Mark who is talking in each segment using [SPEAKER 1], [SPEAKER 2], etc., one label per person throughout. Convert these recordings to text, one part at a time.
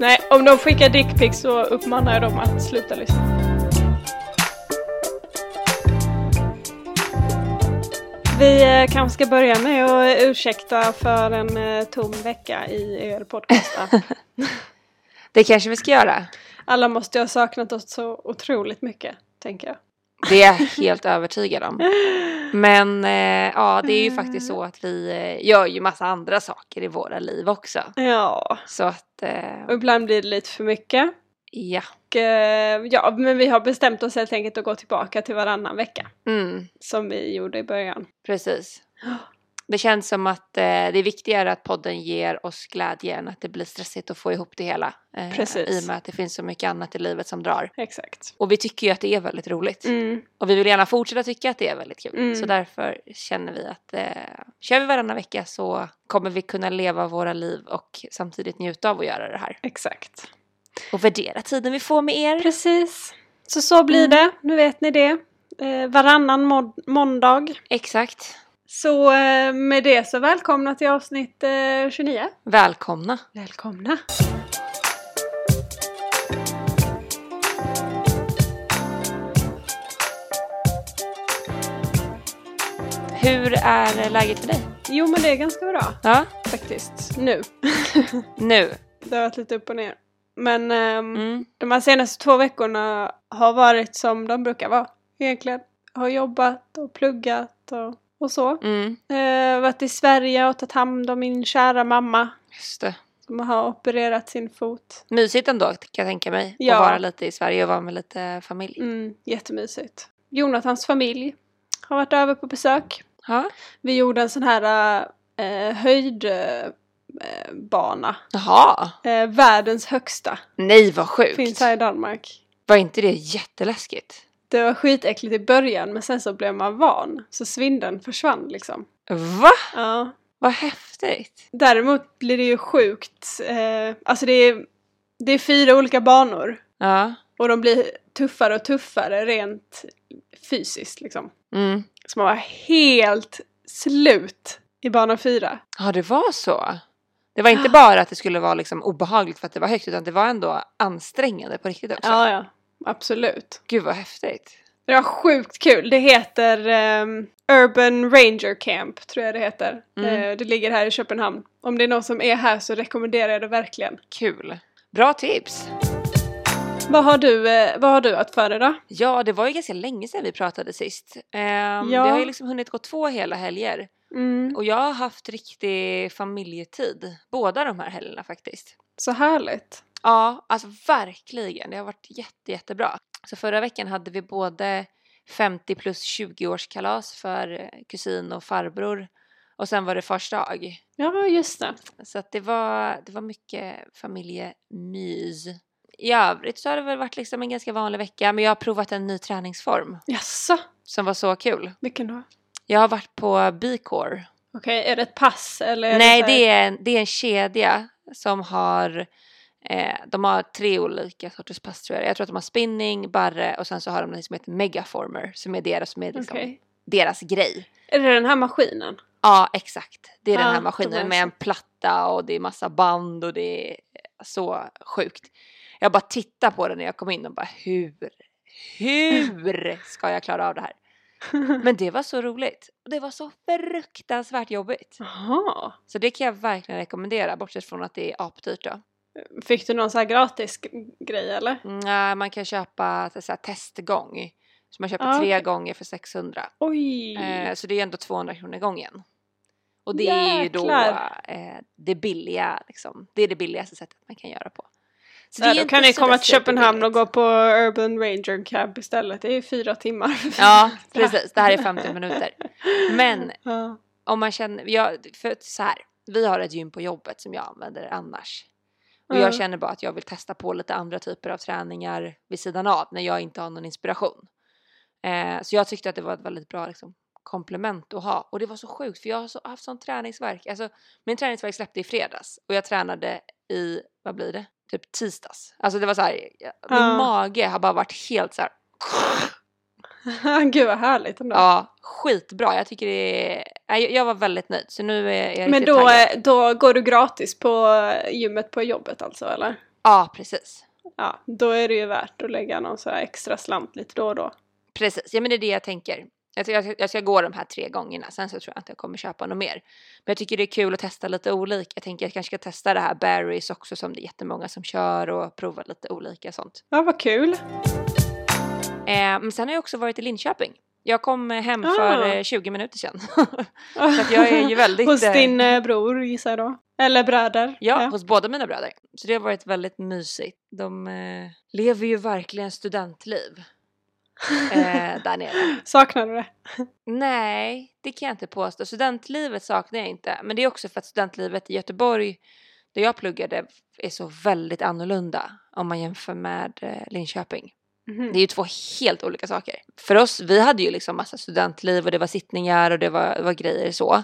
[SPEAKER 1] Nej, om de skickar dickpics så uppmanar jag dem att sluta lyssna. Vi eh, kanske ska börja med att ursäkta för en eh, tom vecka i er podcast.
[SPEAKER 2] Det kanske vi ska göra.
[SPEAKER 1] Alla måste ju ha saknat oss så otroligt mycket, tänker jag.
[SPEAKER 2] Det är jag helt övertygad om. Men eh, ja, det är ju faktiskt så att vi eh, gör ju massa andra saker i våra liv också.
[SPEAKER 1] Ja,
[SPEAKER 2] Så att, eh,
[SPEAKER 1] och ibland blir det lite för mycket.
[SPEAKER 2] ja.
[SPEAKER 1] Och, eh, ja, men vi har bestämt oss helt enkelt att gå tillbaka till varannan vecka.
[SPEAKER 2] Mm,
[SPEAKER 1] Som vi gjorde i början.
[SPEAKER 2] precis. Det känns som att eh, det är viktigare att podden ger oss glädje än att det blir stressigt att få ihop det hela. Eh,
[SPEAKER 1] Precis.
[SPEAKER 2] I och med att det finns så mycket annat i livet som drar.
[SPEAKER 1] Exakt.
[SPEAKER 2] Och vi tycker ju att det är väldigt roligt.
[SPEAKER 1] Mm.
[SPEAKER 2] Och vi vill gärna fortsätta tycka att det är väldigt kul.
[SPEAKER 1] Mm.
[SPEAKER 2] Så därför känner vi att eh, kör vi varannan vecka så kommer vi kunna leva våra liv och samtidigt njuta av att göra det här.
[SPEAKER 1] Exakt.
[SPEAKER 2] Och värdera tiden vi får med er.
[SPEAKER 1] Precis. Så så blir
[SPEAKER 2] Mm.
[SPEAKER 1] det, nu vet ni det. Eh, varannan mod- måndag.
[SPEAKER 2] Exakt.
[SPEAKER 1] Så eh, med det så välkomna till avsnitt eh, 29.
[SPEAKER 2] Välkomna.
[SPEAKER 1] Välkomna!
[SPEAKER 2] Hur är läget för dig?
[SPEAKER 1] Jo men det är ganska bra
[SPEAKER 2] Ja,
[SPEAKER 1] faktiskt. Nu.
[SPEAKER 2] nu.
[SPEAKER 1] det har varit lite upp och ner. Men ehm,
[SPEAKER 2] Mm.
[SPEAKER 1] de här senaste två veckorna har varit som de brukar vara. Egentligen. Har jobbat och pluggat och, och så.
[SPEAKER 2] Mm.
[SPEAKER 1] Eh, varit i Sverige och tagit hand om min kära mamma.
[SPEAKER 2] Just det.
[SPEAKER 1] Som har opererat sin fot.
[SPEAKER 2] Mysigt ändå kan jag tänka mig.
[SPEAKER 1] Ja.
[SPEAKER 2] Att vara lite i Sverige och vara med lite familj.
[SPEAKER 1] Mm, jättemysigt. Jonathans familj har varit över på besök.
[SPEAKER 2] Ja.
[SPEAKER 1] Vi gjorde en sån här eh, höjdbana. Eh.
[SPEAKER 2] Jaha.
[SPEAKER 1] eh, världens högsta.
[SPEAKER 2] Nej vad sjukt.
[SPEAKER 1] Finns här i Danmark.
[SPEAKER 2] Var inte det jätteläskigt?
[SPEAKER 1] Det var skitäckligt i början men sen så blev man van. Så svindeln försvann liksom.
[SPEAKER 2] Va?
[SPEAKER 1] Ja.
[SPEAKER 2] Vad häftigt.
[SPEAKER 1] Däremot blir det ju sjukt. Eh, alltså det är, det är fyra olika banor.
[SPEAKER 2] Ja.
[SPEAKER 1] Och de blir tuffare och tuffare rent fysiskt liksom.
[SPEAKER 2] Mm.
[SPEAKER 1] Så man var helt slut i bana fyra.
[SPEAKER 2] Ja, det var så. Det var inte bara att det skulle vara liksom obehagligt för att det var högt utan det var ändå ansträngande på riktigt också.
[SPEAKER 1] Ja, ja. Absolut.
[SPEAKER 2] Gud vad häftigt.
[SPEAKER 1] Det var sjukt kul. Det heter ehm, Urban Ranger Camp, tror jag det heter.
[SPEAKER 2] Mm.
[SPEAKER 1] Eh, det ligger här i Köpenhamn. Om det är någon som är här så rekommenderar jag det verkligen.
[SPEAKER 2] Kul. Bra tips.
[SPEAKER 1] Vad har du, eh, vad har du haft för dig då?
[SPEAKER 2] Ja, det var ju ganska länge sedan vi pratade sist. Ehm,
[SPEAKER 1] Ja.
[SPEAKER 2] Det har ju liksom hunnit gå två hela helger.
[SPEAKER 1] Mm,
[SPEAKER 2] Och jag har haft riktig familjetid. Båda de här helgerna faktiskt.
[SPEAKER 1] så härligt.
[SPEAKER 2] Ja, alltså verkligen. Det har varit jätte, jättebra. Så förra veckan hade vi både 50 plus 20-årskalas för eh, kusin och farbror. Och sen var det fars dag.
[SPEAKER 1] Ja, just det.
[SPEAKER 2] Så att det var, det var mycket familjemys. I övrigt så har det väl varit liksom en ganska vanlig vecka. Men jag har provat en ny träningsform
[SPEAKER 1] Jaså?
[SPEAKER 2] som var så kul.
[SPEAKER 1] Vilken då?
[SPEAKER 2] Jag har varit på B-core.
[SPEAKER 1] Okej, är det ett pass eller?
[SPEAKER 2] Nej,
[SPEAKER 1] så här-
[SPEAKER 2] det är, en, det är en kedja som har eh, de har tre olika sorters pass tror jag. Jag tror att de har spinning, barre och sen så har de något som heter megaformer som är deras, som är liksom deras grej.
[SPEAKER 1] Är det den här maskinen?
[SPEAKER 2] Ja, exakt. Det är
[SPEAKER 1] Ja,
[SPEAKER 2] den här maskinen med en platta och det är massa band och det är så sjukt. Jag bara tittar på den när jag kom in och bara hur, hur ska jag klara av det här? Men det var så roligt. Och det var så fruktansvärt jobbigt.
[SPEAKER 1] Jaha.
[SPEAKER 2] Så det kan jag verkligen rekommendera, bortsett från att det är apdyrt då.
[SPEAKER 1] Fick du någon så här gratis grej eller?
[SPEAKER 2] Mm, nej, man kan köpa så här, testgång. Så man köper
[SPEAKER 1] Ah,
[SPEAKER 2] tre
[SPEAKER 1] okej.
[SPEAKER 2] gånger för 600.
[SPEAKER 1] Oj!
[SPEAKER 2] Eh, så det är ändå 200 kronor gången. Och det är ju då
[SPEAKER 1] Jäklar.
[SPEAKER 2] eh, det billiga, liksom. Det är det billigaste sättet man kan göra på. Så
[SPEAKER 1] Ja,
[SPEAKER 2] är
[SPEAKER 1] då kan ni komma till Köpenhamn och gå på Urban Ranger Camp istället. Det är fyra timmar.
[SPEAKER 2] Ja, precis. Det här är 50 minuter. Men
[SPEAKER 1] Ja.
[SPEAKER 2] om man känner, jag, för så här, vi har ett gym på jobbet som jag använder annars. Och
[SPEAKER 1] Ja.
[SPEAKER 2] jag känner bara att jag vill testa på lite andra typer av träningar vid sidan av när jag inte har någon inspiration. Eh, så jag tyckte att det var ett väldigt bra liksom, komplement att ha. Och det var så sjukt för jag har så, haft sån träningsverk. Alltså, min träningsverk släppte i fredags och jag tränade i, vad blir det? Typ tisdags. Alltså det var så här, min mage har bara varit helt så här.
[SPEAKER 1] Gud vad härligt ändå.
[SPEAKER 2] Ja, skitbra. Jag tycker det är, jag- var väldigt nöjd. Så nu är jag
[SPEAKER 1] Men då,
[SPEAKER 2] taggad.
[SPEAKER 1] eh, då går du gratis på gymmet på jobbet alltså eller?
[SPEAKER 2] Ja, precis.
[SPEAKER 1] Ja, då är det ju värt att lägga någon så här extra slant lite då och då.
[SPEAKER 2] Precis, ja men det är det jag tänker. Jag, jag, jag ska gå de här tre gångerna, sen så tror jag inte jag kommer köpa något mer. Men jag tycker det är kul att testa lite olika. Jag tänker jag kanske ska testa det här berries också som det är jättemånga som kör och prova lite olika sånt.
[SPEAKER 1] Ja, vad kul.
[SPEAKER 2] Eh, men sen har jag också varit i Linköping. Jag kom eh, hem
[SPEAKER 1] Ah.
[SPEAKER 2] för eh, 20 minuter sedan. så att jag är ju väldigt...
[SPEAKER 1] Hos
[SPEAKER 2] eh,
[SPEAKER 1] din eh, bror gissar jag då? Eller bröder?
[SPEAKER 2] Ja, hos båda mina bröder. Så det har varit väldigt mysigt. De eh, lever ju verkligen studentliv. Eh, där nere.
[SPEAKER 1] Saknar du det?
[SPEAKER 2] Nej, det kan jag inte påstå. Studentlivet saknar jag inte. Men det är också för att studentlivet i Göteborg, där jag pluggade, är så väldigt annorlunda om man jämför med eh, Linköping.
[SPEAKER 1] Mhm.
[SPEAKER 2] Det är ju två helt olika saker. För oss, vi hade ju liksom massa studentliv och det var sittningar och det var, det var grejer så.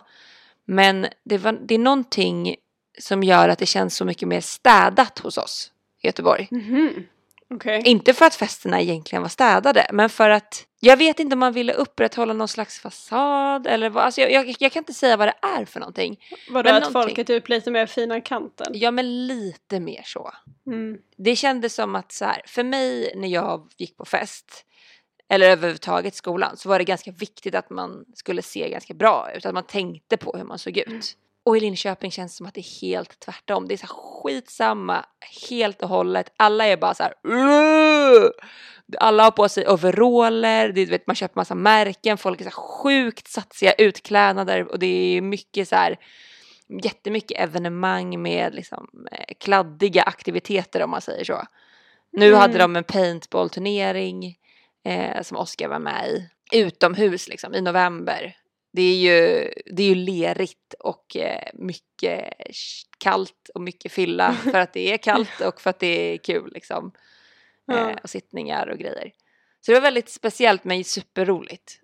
[SPEAKER 2] Men det, var, det är någonting som gör att det känns så mycket mer städat hos oss i Göteborg.
[SPEAKER 1] Mhm. Okej.
[SPEAKER 2] Inte för att festerna egentligen var städade, men för att jag vet inte om man ville upprätthålla någon slags fasad eller vad, alltså jag, jag, jag kan inte säga vad det är för någonting.
[SPEAKER 1] Vadå att
[SPEAKER 2] någonting.
[SPEAKER 1] folk är typ lite mer fina kanten?
[SPEAKER 2] Ja, men lite mer så.
[SPEAKER 1] Mm.
[SPEAKER 2] Det kändes som att så här, för mig när jag gick på fest eller överhuvudtaget skolan så var det ganska viktigt att man skulle se ganska bra ut, att man tänkte på hur man såg ut. Och i Linköping känns det som att det är helt tvärtom. Det är så här skitsamma helt och hållet. Alla är bara så här "Ugh!" Alla har på sig overaller, det, vet, man köper massa märken, folk är så här sjukt satsiga utklädnader och det är mycket så här jättemycket evenemang med liksom eh, kladdiga aktiviteter om man säger så. Nu
[SPEAKER 1] Mm.
[SPEAKER 2] hade de en paintball-turnering eh, som Oskar var med i utomhus liksom i november. Det är ju, det är ju lerigt och eh, mycket kallt och mycket fylla för att det är kallt och för att det är kul liksom.
[SPEAKER 1] Ja.
[SPEAKER 2] Eh, och sittningar och grejer. Så det var väldigt speciellt men superroligt.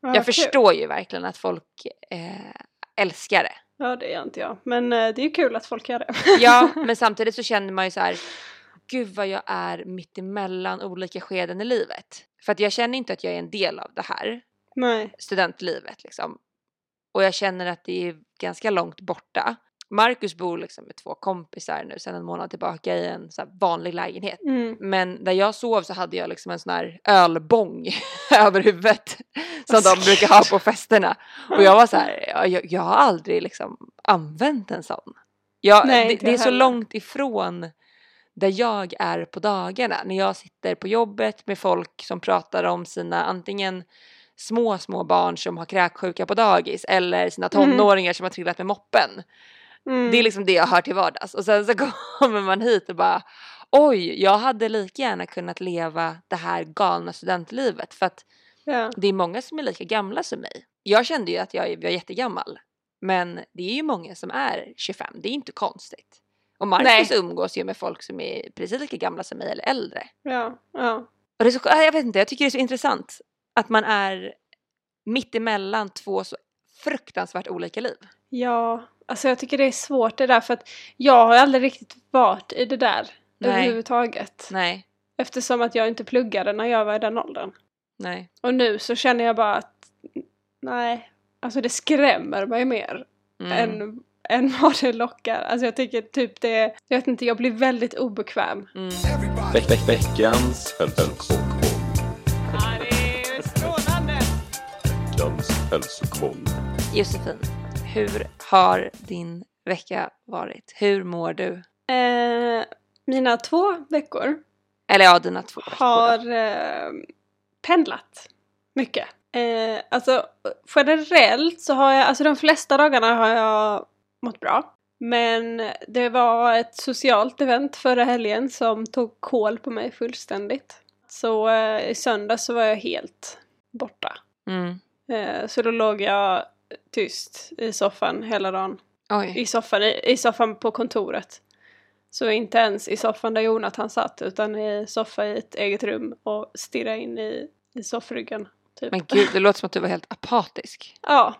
[SPEAKER 1] Ja,
[SPEAKER 2] jag
[SPEAKER 1] kul.
[SPEAKER 2] förstår ju verkligen att folk eh, älskar det.
[SPEAKER 1] Ja, det gör inte jag. Men eh, det är ju kul att folk gör det.
[SPEAKER 2] Ja, men samtidigt så känner man ju så här, gud vad jag är mitt emellan olika skeden i livet. För att jag känner inte att jag är en del av det här
[SPEAKER 1] Nej.
[SPEAKER 2] studentlivet liksom. Och jag känner att det är ganska långt borta. Marcus bor liksom med två kompisar nu sedan en månad tillbaka i en så vanlig lägenhet.
[SPEAKER 1] Mm.
[SPEAKER 2] Men där jag sov så hade jag liksom en sån här ölbång över huvudet som de brukar ha på festerna. Och jag var så här, ja, jag, jag har aldrig liksom använt en sån. Jag,
[SPEAKER 1] Nej,
[SPEAKER 2] det, det är så långt ifrån där jag är på dagarna. När jag sitter på jobbet med folk som pratar om sina antingen små, små barn som har kräksjuka på dagis eller sina tonåringar som har trillat med moppen.
[SPEAKER 1] Mm.
[SPEAKER 2] Det är liksom det jag hör till vardags. Och sen så kommer man hit och bara oj, jag hade lika gärna kunnat leva det här galna studentlivet för att
[SPEAKER 1] ja.
[SPEAKER 2] det är många som är lika gamla som mig. Jag kände ju att jag var jättegammal. Men det är ju många som är 25, det är inte konstigt. Och Marcus
[SPEAKER 1] Nej.
[SPEAKER 2] umgås ju med folk som är precis lika gamla som mig eller äldre.
[SPEAKER 1] Ja. Ja.
[SPEAKER 2] Och det är så, jag vet inte, jag tycker det är så intressant att man är mitt emellan två så fruktansvärt olika liv.
[SPEAKER 1] Ja, alltså jag tycker det är svårt det där för att jag har aldrig riktigt varit i det där
[SPEAKER 2] Nej.
[SPEAKER 1] överhuvudtaget.
[SPEAKER 2] Nej,
[SPEAKER 1] Eftersom att jag inte pluggade när jag var i den åldern.
[SPEAKER 2] nej.
[SPEAKER 1] Och nu så känner jag bara att nej, alltså det skrämmer mig mer
[SPEAKER 2] Mm.
[SPEAKER 1] än, än vad det lockar. Alltså jag tycker typ det, jag vet inte, jag blir väldigt obekväm.
[SPEAKER 2] Mm.
[SPEAKER 3] Veck, veck, veckans hälsokoll. Hälsokoll.
[SPEAKER 2] Josefin, hur har din vecka varit? Hur mår du?
[SPEAKER 1] Eh, mina två veckor
[SPEAKER 2] Eller ja, dina två veckor.
[SPEAKER 1] har eh, pendlat mycket. Eh, alltså generellt så har jag, alltså de flesta dagarna har jag mått bra. Men det var ett socialt event förra helgen som tog koll på mig fullständigt. Så eh, i söndag så var jag helt borta.
[SPEAKER 2] Mm.
[SPEAKER 1] Eh, så då låg jag tyst i soffan hela dagen.
[SPEAKER 2] Oj.
[SPEAKER 1] I soffan, i, i soffan på kontoret. Så inte ens i soffan där Jonathan satt utan i soffa i ett eget rum och stirra in i, i soffryggen. Typ.
[SPEAKER 2] Men gud, det låter som att du var helt apatisk.
[SPEAKER 1] Ja,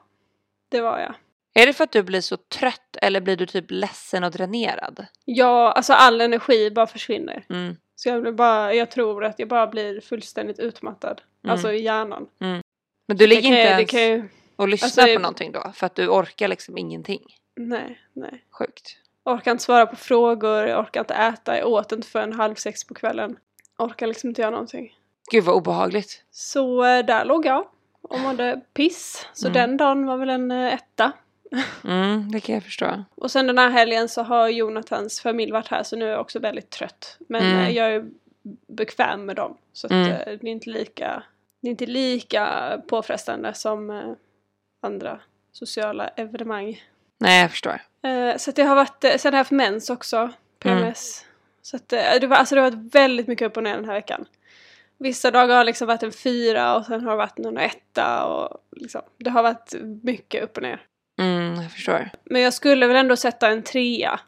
[SPEAKER 1] det var jag.
[SPEAKER 2] Är det för att du blir så trött eller blir du typ ledsen och dränerad?
[SPEAKER 1] Ja, alltså all energi bara försvinner.
[SPEAKER 2] Mm.
[SPEAKER 1] Så jag, blir bara, jag tror att jag bara blir fullständigt utmattad.
[SPEAKER 2] Mm.
[SPEAKER 1] Alltså i hjärnan.
[SPEAKER 2] Men du ligger inte ens
[SPEAKER 1] ju,
[SPEAKER 2] och lyssnar
[SPEAKER 1] alltså,
[SPEAKER 2] på någonting då? För att du orkar liksom ingenting?
[SPEAKER 1] Nej, nej.
[SPEAKER 2] Sjukt.
[SPEAKER 1] Orkar inte svara på frågor, orkar inte äta, jag åt inte förrän halv sex på kvällen. Orkar liksom inte göra någonting.
[SPEAKER 2] Gud vad obehagligt.
[SPEAKER 1] Så eh, där låg jag och mådde piss. Så
[SPEAKER 2] Mm.
[SPEAKER 1] den dagen var väl en eh, etta.
[SPEAKER 2] Mm, det kan jag förstå.
[SPEAKER 1] Och sen den här helgen så har Jonathans familj varit här så nu är jag också väldigt trött. Men
[SPEAKER 2] Mm.
[SPEAKER 1] eh, jag är bekväm med dem. Så att,
[SPEAKER 2] Mm.
[SPEAKER 1] det är inte lika det är inte lika påfrestande som eh, andra sociala evenemang.
[SPEAKER 2] Nej, jag förstår.
[SPEAKER 1] Eh, så att det har varit, eh, sen har jag haft mens också, PMS. Så att det, var, alltså det har varit väldigt mycket upp och ner den här veckan. Vissa dagar har liksom varit en fyra och sen har det varit någon etta och liksom, det har varit mycket upp och ner.
[SPEAKER 2] Mm, jag förstår.
[SPEAKER 1] Men jag skulle väl ändå sätta en trea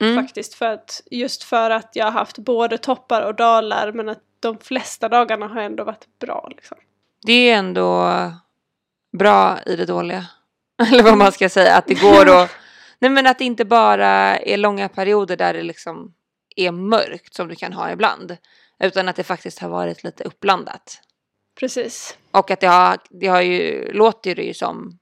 [SPEAKER 2] Mm.
[SPEAKER 1] faktiskt för att just för att jag har haft både toppar och dalar men att de flesta dagarna har ändå varit bra liksom.
[SPEAKER 2] Det är ändå bra i det dåliga. Eller vad man ska säga. Att det går att... Nej men att det inte bara är långa perioder där det liksom är mörkt som du kan ha ibland. Utan att det faktiskt har varit lite uppblandat.
[SPEAKER 1] Precis.
[SPEAKER 2] Och att det har, det har ju, låter det ju som,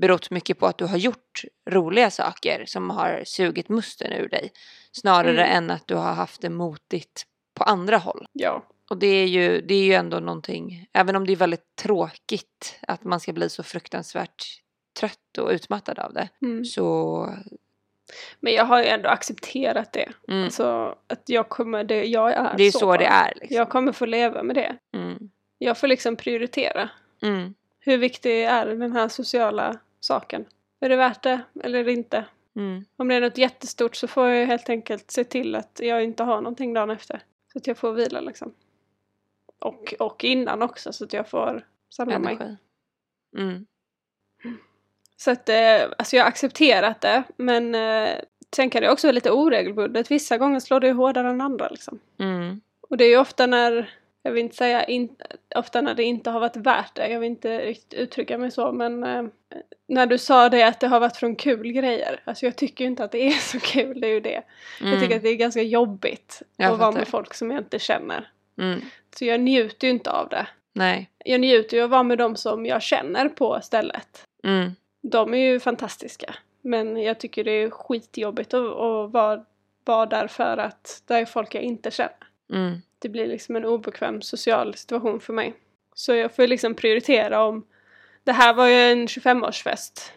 [SPEAKER 2] berott mycket på att du har gjort roliga saker som har sugit musten ur dig. Snarare
[SPEAKER 1] Mm.
[SPEAKER 2] än att du har haft det motigt på andra håll.
[SPEAKER 1] Ja.
[SPEAKER 2] Och det är, ju, det är ju ändå någonting, även om det är väldigt tråkigt att man ska bli så fruktansvärt trött och utmattad av det.
[SPEAKER 1] Mm.
[SPEAKER 2] Så,
[SPEAKER 1] Men jag har ju ändå accepterat det.
[SPEAKER 2] mm,
[SPEAKER 1] Alltså att jag kommer, det, jag är
[SPEAKER 2] det är så,
[SPEAKER 1] bara.
[SPEAKER 2] det är. Liksom.
[SPEAKER 1] Jag kommer få leva med det.
[SPEAKER 2] Mm,
[SPEAKER 1] Jag får liksom prioritera.
[SPEAKER 2] mm,
[SPEAKER 1] Hur viktig är den här sociala saken? Är det värt det eller inte?
[SPEAKER 2] mm.
[SPEAKER 1] Om det är något jättestort så får jag helt enkelt se till att jag inte har någonting dagen efter. Så att jag får vila liksom. Och, och innan också så att jag får samla mig.
[SPEAKER 2] Energi. Mm,
[SPEAKER 1] Så att eh, alltså jag har accepterat det men eh, sen kan det också vara lite oregelbundet. Vissa gånger slår det hårdare än andra liksom.
[SPEAKER 2] mm,
[SPEAKER 1] Och det är ju ofta när, jag vill inte säga in, ofta när det inte har varit värt det. Jag vill inte riktigt uttrycka mig så men eh, när du sa det att det har varit från kul grejer. Alltså jag tycker ju inte att det är så kul, det är ju det.
[SPEAKER 2] mm,
[SPEAKER 1] Jag tycker att det är ganska jobbigt
[SPEAKER 2] Jag
[SPEAKER 1] att vara med folk som jag inte känner.
[SPEAKER 2] mm.
[SPEAKER 1] Så jag njuter ju inte av det.
[SPEAKER 2] Nej.
[SPEAKER 1] Jag njuter ju av att vara med dem som jag känner på stället.
[SPEAKER 2] Mm,
[SPEAKER 1] De är ju fantastiska. Men jag tycker det är skitjobbigt att, att vara, vara där för att det är folk jag inte känner.
[SPEAKER 2] mm,
[SPEAKER 1] Det blir liksom en obekväm social situation för mig. Så jag får liksom prioritera om... Det här var ju en 25-årsfest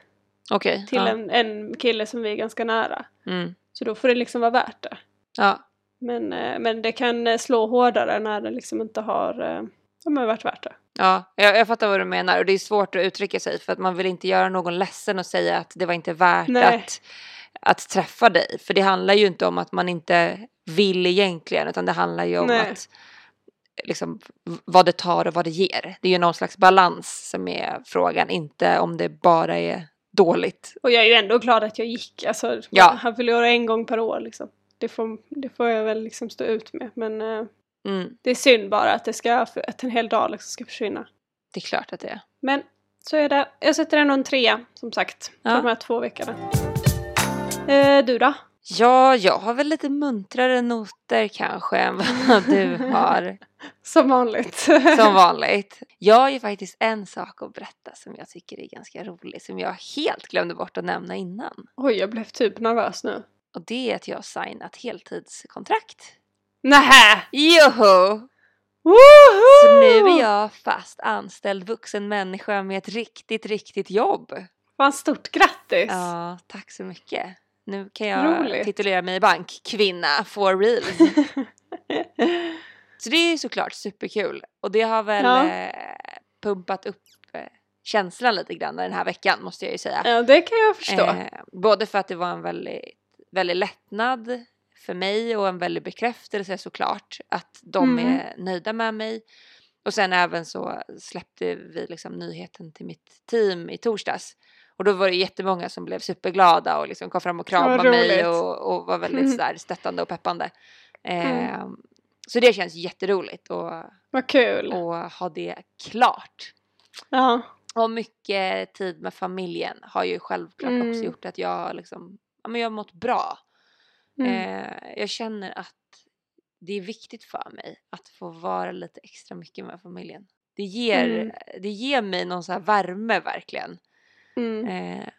[SPEAKER 2] Okej.
[SPEAKER 1] till
[SPEAKER 2] ja.
[SPEAKER 1] en, en kille som vi är ganska nära.
[SPEAKER 2] Mm,
[SPEAKER 1] Så då får det liksom vara värt det.
[SPEAKER 2] ja.
[SPEAKER 1] Men, eh, men det kan eh, slå hårdare när det liksom inte har, eh, ja, men varit värt det.
[SPEAKER 2] Ja, jag, jag fattar vad du menar och det är svårt att uttrycka sig för att man vill inte göra någon ledsen och säga att det var inte värt
[SPEAKER 1] Nej.
[SPEAKER 2] att, att träffa dig. För det handlar ju inte om att man inte vill egentligen utan det handlar ju om
[SPEAKER 1] Nej.
[SPEAKER 2] att liksom vad det tar och vad det ger. Det är ju någon slags balans som är frågan, inte om det bara är dåligt.
[SPEAKER 1] Och jag är ju ändå glad att jag gick. Alltså,
[SPEAKER 2] Ja.
[SPEAKER 1] Han fyller år en gång per år liksom. Det får, det får jag väl liksom stå ut med. Men eh,
[SPEAKER 2] Mm,
[SPEAKER 1] det är synd bara att, det ska, att en hel dag liksom ska försvinna.
[SPEAKER 2] det är klart att det är.
[SPEAKER 1] Men så är det. Jag sätter ändå en trea som sagt. På
[SPEAKER 2] Ja.
[SPEAKER 1] de här två veckorna. Eh, du då?
[SPEAKER 2] Ja, jag har väl lite muntrare noter kanske än vad du har.
[SPEAKER 1] Som vanligt.
[SPEAKER 2] Som vanligt. Jag har ju faktiskt en sak att berätta som jag tycker är ganska rolig som jag helt glömde bort att nämna innan.
[SPEAKER 1] Oj, jag blev typ nervös nu.
[SPEAKER 2] Och det är att jag har signat heltidskontrakt.
[SPEAKER 1] Nähä!
[SPEAKER 2] Joho!
[SPEAKER 1] Woho!
[SPEAKER 2] Så nu är jag fast anställd vuxen människa med ett riktigt, riktigt jobb.
[SPEAKER 1] Fan stort grattis!
[SPEAKER 2] Ja, tack så mycket. Nu kan jag
[SPEAKER 1] Roligt.
[SPEAKER 2] titulera mig bankkvinna for reals. Så det är ju såklart superkul. Och det har väl
[SPEAKER 1] Ja.
[SPEAKER 2] eh, pumpat upp eh, känslan lite grann den här veckan måste jag ju säga.
[SPEAKER 1] ja, det kan jag förstå.
[SPEAKER 2] Eh, både för att det var en väldigt, väldigt lättnad för mig och en väldig bekräftelse såklart att de
[SPEAKER 1] Mm.
[SPEAKER 2] är nöjda med mig. Och sen även så släppte vi liksom nyheten till mitt team i torsdags. Och då var det jättemånga som blev superglada och liksom kom fram och kramade mig och, och var väldigt sådär stöttande och peppande. Eh,
[SPEAKER 1] Mm.
[SPEAKER 2] Så det känns jätteroligt att
[SPEAKER 1] Vad kul.
[SPEAKER 2] att ha det klart.
[SPEAKER 1] Ja.
[SPEAKER 2] Och mycket tid med familjen har ju självklart också
[SPEAKER 1] Mm.
[SPEAKER 2] gjort att jag liksom, ja men jag har mått bra.
[SPEAKER 1] Mm.
[SPEAKER 2] Eh, jag känner att det är viktigt för mig att få vara lite extra mycket med familjen. Det ger,
[SPEAKER 1] Mm.
[SPEAKER 2] det ger mig någon så här värme verkligen
[SPEAKER 1] Mm.
[SPEAKER 2] eh,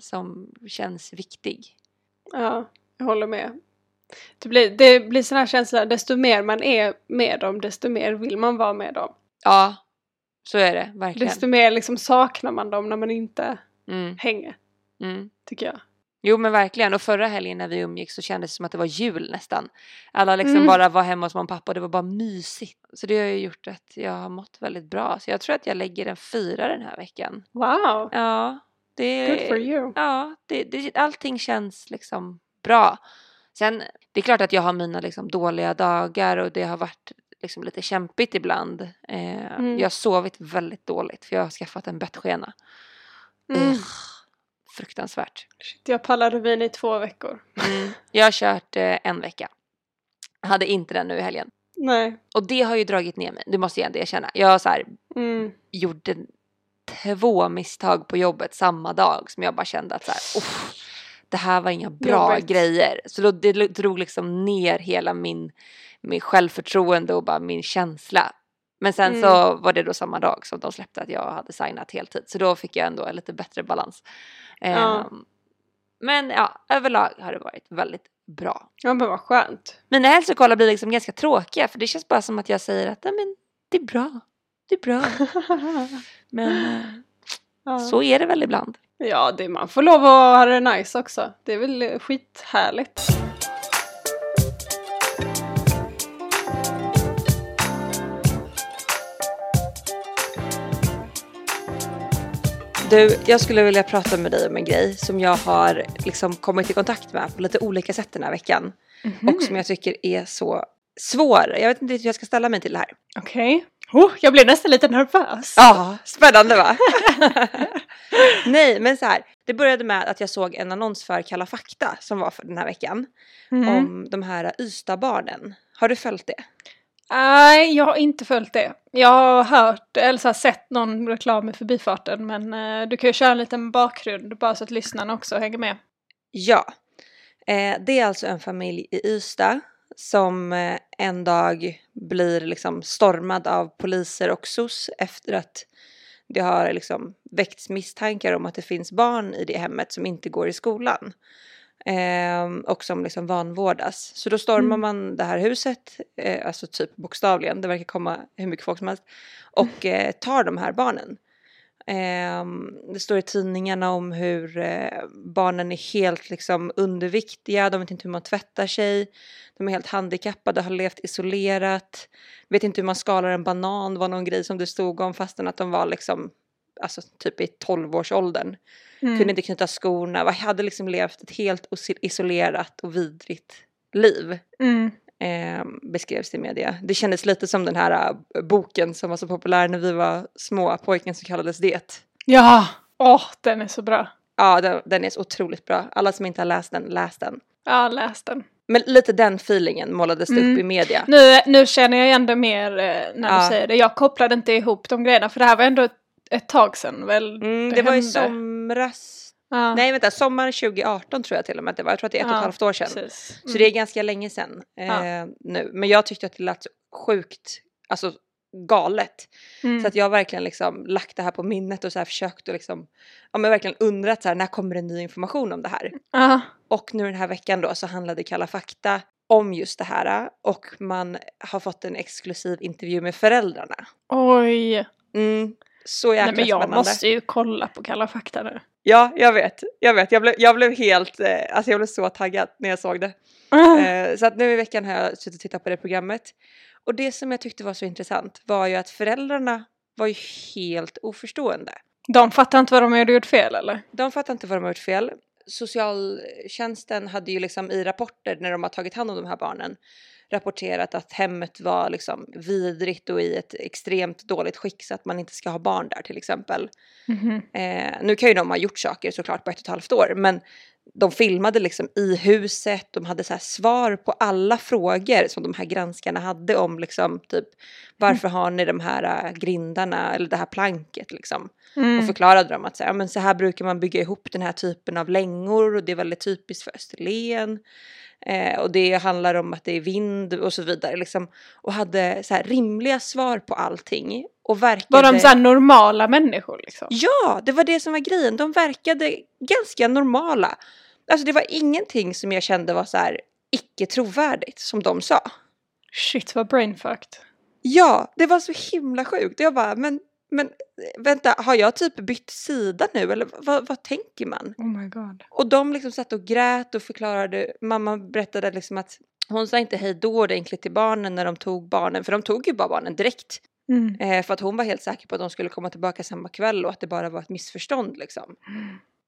[SPEAKER 2] som känns viktig.
[SPEAKER 1] Ja. jag håller med. Det blir, det blir sån här känsla, desto mer man är med dem, desto mer vill man vara med dem.
[SPEAKER 2] Ja, så är det verkligen.
[SPEAKER 1] Desto mer liksom saknar man dem när man inte
[SPEAKER 2] Mm,
[SPEAKER 1] hänger,
[SPEAKER 2] mm.
[SPEAKER 1] tycker jag.
[SPEAKER 2] Jo men verkligen och förra helgen när vi umgicks så kändes det som att det var jul nästan. Alla liksom
[SPEAKER 1] Mm.
[SPEAKER 2] bara var hemma hos mamma och pappa och det var bara mysigt. Så det har ju gjort att jag har mått väldigt bra. Så jag tror att jag lägger en fyra den här veckan.
[SPEAKER 1] Wow,
[SPEAKER 2] Ja, det
[SPEAKER 1] good for you.
[SPEAKER 2] Ja, det, det, allting känns liksom bra. Sen, det är klart att jag har mina liksom dåliga dagar och det har varit liksom lite kämpigt ibland. Eh,
[SPEAKER 1] Mm.
[SPEAKER 2] Jag har sovit väldigt dåligt för jag har skaffat en bettskena.
[SPEAKER 1] Mm.
[SPEAKER 2] Fruktansvärt.
[SPEAKER 1] Shit, jag pallade vin i två veckor.
[SPEAKER 2] Mm. Jag har kört eh, en vecka. Jag hade inte den nu i helgen.
[SPEAKER 1] Nej.
[SPEAKER 2] Och det har ju dragit ner mig, det måste jag ändå erkänna. Jag så här,
[SPEAKER 1] Mm.
[SPEAKER 2] gjorde två misstag på jobbet samma dag som jag bara kände att så här, "Uff, det här var inga bra
[SPEAKER 1] Jobbigt.
[SPEAKER 2] grejer. Så då, det drog liksom ner hela min, min självförtroende och bara min känsla. Men sen
[SPEAKER 1] Mm.
[SPEAKER 2] så var det då samma dag som de släppte att jag hade signat heltid. Så då fick jag ändå en lite bättre balans.
[SPEAKER 1] Ja.
[SPEAKER 2] Ehm, men ja, överlag har det varit väldigt bra.
[SPEAKER 1] Ja men vad skönt.
[SPEAKER 2] Mina hälsokollar blir liksom ganska tråkiga för det känns bara som att jag säger att "Nej, men, det är bra. Det är bra. Men eh,
[SPEAKER 1] ja.
[SPEAKER 2] så är det väl ibland.
[SPEAKER 1] ja, det, man får lov att ha det nice också. Det är väl skithärligt.
[SPEAKER 2] Du, jag skulle vilja prata med dig om en grej som jag har liksom kommit i kontakt med på lite olika sätt den här veckan. Och som jag tycker är så svår. Jag vet inte hur jag ska ställa mig till det här.
[SPEAKER 1] Okej. Oh, jag blev nästan lite nervös.
[SPEAKER 2] Ja, spännande va? Nej, men så här. Det började med att jag såg en annons för Kalla fakta som var för den här veckan.
[SPEAKER 1] Mhm.
[SPEAKER 2] Om de här Ystadbarnen. Har du följt det?
[SPEAKER 1] Nej, jag har inte följt det. Jag har hört, eller så här, sett någon reklam i förbifarten men eh, du kan ju köra en liten bakgrund bara så att lyssnarna också hänger med.
[SPEAKER 2] Ja. Eh, det är alltså en familj i Ystad som eh, en dag blir liksom stormad av poliser och SOS efter att det har liksom väckts misstankar om att det finns barn i det hemmet som inte går i skolan. Eh, och som liksom vanvårdas. Så då stormar
[SPEAKER 1] Mm.
[SPEAKER 2] man det här huset, eh, alltså typ bokstavligen, det verkar komma hur mycket folk som helst, och eh, tar de här barnen. Ehm, det står i tidningarna om hur eh, barnen är helt liksom underviktiga, de vet inte hur man tvättar sig, de är helt handikappade, har levt isolerat, vet inte hur man skalar en banan var någon grej som det stod om fastän att de var liksom, alltså typ i 12-årsåldern.
[SPEAKER 1] Mm.
[SPEAKER 2] Kunde inte knyta skorna, var- hade liksom levt ett helt isolerat och vidrigt liv.
[SPEAKER 1] Mm.
[SPEAKER 2] Eh, beskrevs det i media. Det kändes lite som den här eh, boken som var så populär när vi var små, pojken som kallades det.
[SPEAKER 1] Ja, åh den är så bra.
[SPEAKER 2] Ja, den, den är så otroligt bra. Alla som inte har läst den, läs den.
[SPEAKER 1] Jag har läst den.
[SPEAKER 2] Men lite den feelingen målades det upp
[SPEAKER 1] Mm.
[SPEAKER 2] i media.
[SPEAKER 1] Nu, nu känner jag igen det mer eh, när
[SPEAKER 2] Ja.
[SPEAKER 1] du säger det. Jag kopplade inte ihop de grejerna för det här var ändå ett, ett tag sedan väl?
[SPEAKER 2] Mm, det var i somras.
[SPEAKER 1] Ja,
[SPEAKER 2] Nej vänta, sommaren 2018 tror jag till och med att det var. Jag tror att det är ett och ett halvt år sedan.
[SPEAKER 1] precis.
[SPEAKER 2] Så det är ganska länge sedan eh,
[SPEAKER 1] Ja.
[SPEAKER 2] nu. Men jag tyckte att det lät sjukt, alltså galet.
[SPEAKER 1] Mm.
[SPEAKER 2] Så att jag har verkligen liksom lagt det här på minnet och så här försökt att liksom, ja men verkligen undrat så här, när kommer det ny information om det här?
[SPEAKER 1] Ja.
[SPEAKER 2] Och nu den här veckan då så handlade Kalla fakta om just det här och man har fått en exklusiv intervju med föräldrarna.
[SPEAKER 1] Oj.
[SPEAKER 2] Mm, så jäkla
[SPEAKER 1] Nej men jag
[SPEAKER 2] spännande.
[SPEAKER 1] måste ju kolla på Kalla fakta nu.
[SPEAKER 2] Ja, jag vet, jag vet. Jag blev, jag blev helt, eh, alltså jag blev så taggad när jag såg det. Eh, så att nu i veckan har jag suttit och tittat på det programmet. Och det som jag tyckte var så intressant var ju att föräldrarna var ju helt oförstående.
[SPEAKER 1] De fattar inte vad de hade gjort fel eller?
[SPEAKER 2] De fattar inte vad de har gjort fel. Socialtjänsten hade ju liksom i rapporter när de har tagit hand om de här barnen rapporterat att hemmet var liksom vidrigt och i ett extremt dåligt skick så att man inte ska ha barn där till exempel.
[SPEAKER 1] Mhm.
[SPEAKER 2] Eh, nu kan ju de ha gjort saker såklart på ett och ett halvt år men de filmade liksom i huset, de hade så svar på alla frågor som de här granskarna hade om liksom typ varför har ni de här äh, grindarna eller det här planket liksom.
[SPEAKER 1] Mm.
[SPEAKER 2] Och förklarade de att så här, men så här brukar man bygga ihop den här typen av längor och det är väldigt typiskt för Österlen. Eh, och det handlar om att det är vind och så vidare liksom. Och hade så här rimliga svar på allting. Och verkade...
[SPEAKER 1] Var de så normala människor liksom?
[SPEAKER 2] Ja, det var det som var grejen. De verkade ganska normala. Alltså det var ingenting som jag kände var så här icke trovärdigt som de sa.
[SPEAKER 1] Shit vad brainfucked.
[SPEAKER 2] Ja, det var så himla sjukt. Jag bara, men, men vänta, har jag typ bytt sida nu eller vad, vad tänker man?
[SPEAKER 1] Oh my god.
[SPEAKER 2] Och de liksom satt och grät och förklarade, mamma berättade liksom att hon sa inte hej då ordentligt till barnen när de tog barnen, för de tog ju bara barnen direkt.
[SPEAKER 1] Mm.
[SPEAKER 2] Eh, för att hon var helt säker på att de skulle komma tillbaka samma kväll och att det bara var ett missförstånd liksom.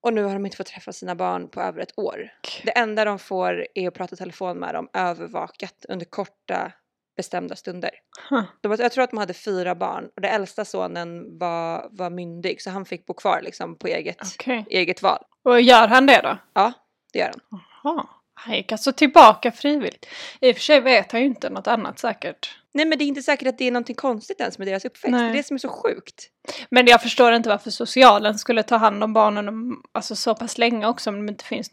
[SPEAKER 2] Och nu har de inte fått träffa sina barn på över ett år. Det enda de får är att prata telefon med dem övervakat under korta bestämda stunder.
[SPEAKER 1] Huh.
[SPEAKER 2] De, jag tror att de hade fyra barn och det äldsta sonen var, var myndig så han fick bo kvar liksom på eget,
[SPEAKER 1] Okej.
[SPEAKER 2] eget val.
[SPEAKER 1] Och gör han det då?
[SPEAKER 2] Ja, det gör han.
[SPEAKER 1] Jaha. Han gick alltså tillbaka frivilligt. I och för sig vet han ju inte något annat säkert.
[SPEAKER 2] Nej men det är inte säkert att det är någonting konstigt ens med deras uppväxt.
[SPEAKER 1] Nej.
[SPEAKER 2] Det är det som är så sjukt.
[SPEAKER 1] Men jag förstår inte varför socialen skulle ta hand om barnen om, alltså, så pass länge också om det inte finns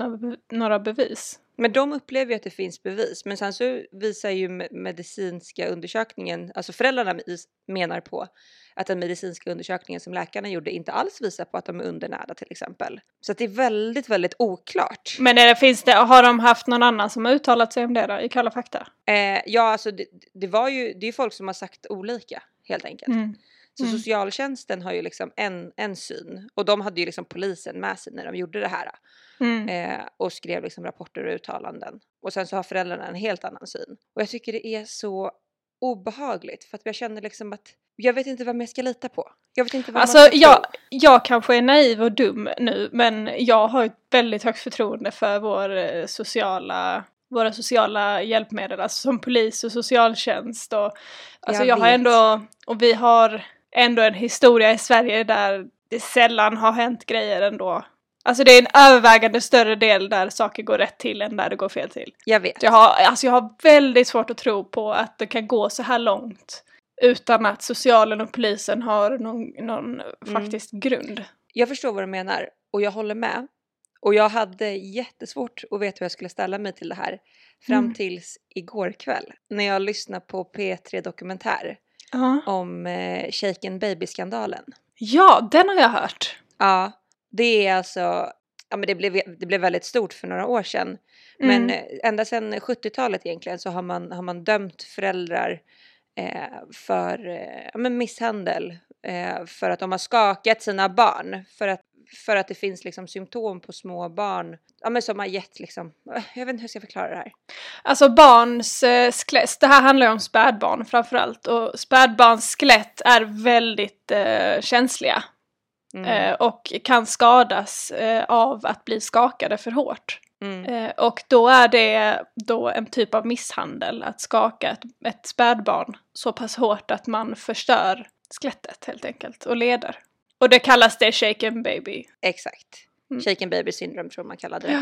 [SPEAKER 1] några bevis.
[SPEAKER 2] Men de upplever ju att det finns bevis. Men sen så visar ju me- medicinska undersökningen, alltså föräldrarna menar på att den medicinska undersökningen som läkarna gjorde inte alls visar på att de är undernärda till exempel. Så att det är väldigt, väldigt oklart.
[SPEAKER 1] Men är det, finns det, har de haft någon annan som har uttalat sig om det då, i Kalla fakta?
[SPEAKER 2] Eh, ja, alltså det, det var ju, det är folk som har sagt olika helt enkelt.
[SPEAKER 1] Mm.
[SPEAKER 2] Så
[SPEAKER 1] Mm.
[SPEAKER 2] socialtjänsten har ju liksom en, en syn och de hade ju liksom polisen med sig när de gjorde det här.
[SPEAKER 1] Mm.
[SPEAKER 2] eh, och skrev liksom rapporter och uttalanden. Och sen så har föräldrarna en helt annan syn. Och jag tycker det är så obehagligt för att jag känner liksom att jag vet inte vem jag ska lita på. Jag vet inte vad
[SPEAKER 1] Alltså
[SPEAKER 2] man ska
[SPEAKER 1] jag,
[SPEAKER 2] tro.
[SPEAKER 1] jag kanske är naiv och dum nu men jag har ett väldigt högt förtroende för vår eh, sociala våra sociala hjälpmedel, alltså som polis och socialtjänst och alltså
[SPEAKER 2] Jag
[SPEAKER 1] jag, har ändå, och vi har ändå en historia i Sverige där det sällan har hänt grejer ändå. Alltså det är en övervägande större del där saker går rätt till än där det går fel till.
[SPEAKER 2] Jag vet.
[SPEAKER 1] Jag har, alltså jag har väldigt svårt att tro på att det kan gå så här långt utan att socialen och polisen har någon, någon faktisk grund.
[SPEAKER 2] Jag förstår vad du menar och jag håller med. Och jag hade jättesvårt att veta hur jag skulle ställa mig till det här fram
[SPEAKER 1] Mm.
[SPEAKER 2] tills igår kväll när jag lyssnade på P3 Dokumentär
[SPEAKER 1] Ja.
[SPEAKER 2] om eh, Shaken Baby-skandalen.
[SPEAKER 1] ja, den har jag hört.
[SPEAKER 2] Ja, det är alltså, ja men det blev, det blev väldigt stort för några år sedan. Men
[SPEAKER 1] Mm.
[SPEAKER 2] eh, ända sedan 70-talet egentligen så har man, har man dömt föräldrar eh, för eh, ja, men misshandel. Eh, för att de har skakat sina barn. För att, för att det finns liksom symptom på små barn ja, men som har gett liksom, eh, jag vet inte hur jag ska förklara det här.
[SPEAKER 1] Alltså barns eh, skelett, det här handlar ju om spädbarn framförallt och spädbarns skelett är väldigt eh, känsliga
[SPEAKER 2] Mm.
[SPEAKER 1] eh, och kan skadas eh, av att bli skakade för hårt.
[SPEAKER 2] Mm.
[SPEAKER 1] Eh, och då är det då en typ av misshandel att skaka ett, ett spädbarn så pass hårt att man förstör skelettet helt enkelt och leder. Och det kallas det shaken baby.
[SPEAKER 2] Exakt.
[SPEAKER 1] Mm.
[SPEAKER 2] Shaken baby syndrome tror man kallade det.
[SPEAKER 1] Ja.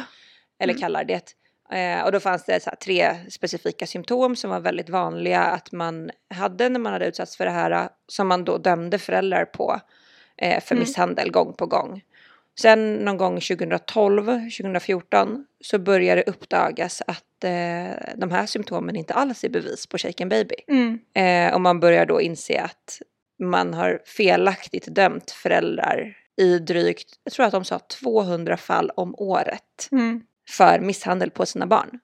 [SPEAKER 2] Eller
[SPEAKER 1] Mm.
[SPEAKER 2] kallar det. Eh, och då fanns det tre specifika symptom som var väldigt vanliga att man hade när man hade utsatts för det här. Som man då dömde föräldrar på eh, för
[SPEAKER 1] Mm.
[SPEAKER 2] misshandel gång på gång. Sen någon gång 2012, 2014 så började det uppdagas att eh, de här symptomen inte alls är bevis på shaken baby.
[SPEAKER 1] Mm.
[SPEAKER 2] Eh, och man börjar då inse att man har felaktigt dömt föräldrar i drygt, jag tror att de sa 200 fall om året
[SPEAKER 1] Mm.
[SPEAKER 2] för misshandel på sina barn.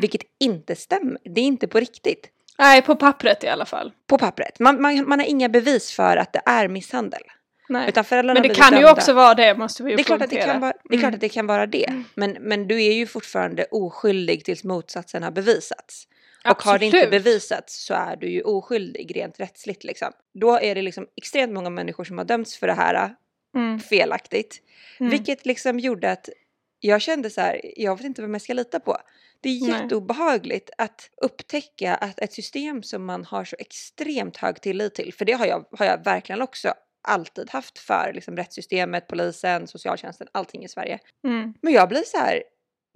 [SPEAKER 2] Vilket inte stämmer, det är inte på riktigt.
[SPEAKER 1] Nej, på pappret i alla fall.
[SPEAKER 2] På pappret. Man, man, man har inga bevis för att det är misshandel.
[SPEAKER 1] Nej.
[SPEAKER 2] Utan föräldrarna
[SPEAKER 1] Men det kan ju också vara det, måste vi ju
[SPEAKER 2] det är, klart att det, kan vara, det är klart
[SPEAKER 1] Mm.
[SPEAKER 2] att det kan vara det. Men, men du är ju fortfarande oskyldig tills motsatsen har bevisats. Och har det inte bevisats så är du ju oskyldig rent rättsligt liksom. Då är det liksom extremt många människor som har dömts för det här
[SPEAKER 1] Mm.
[SPEAKER 2] felaktigt.
[SPEAKER 1] Mm.
[SPEAKER 2] Vilket liksom gjorde att jag kände så här, jag vet inte vem jag ska lita på. Det är
[SPEAKER 1] Nej.
[SPEAKER 2] jätteobehagligt att upptäcka att ett system som man har så extremt hög tillit till, för det har jag, har jag verkligen också alltid haft för liksom rättssystemet, polisen, socialtjänsten, allting i Sverige.
[SPEAKER 1] Mm.
[SPEAKER 2] Men jag blir så här,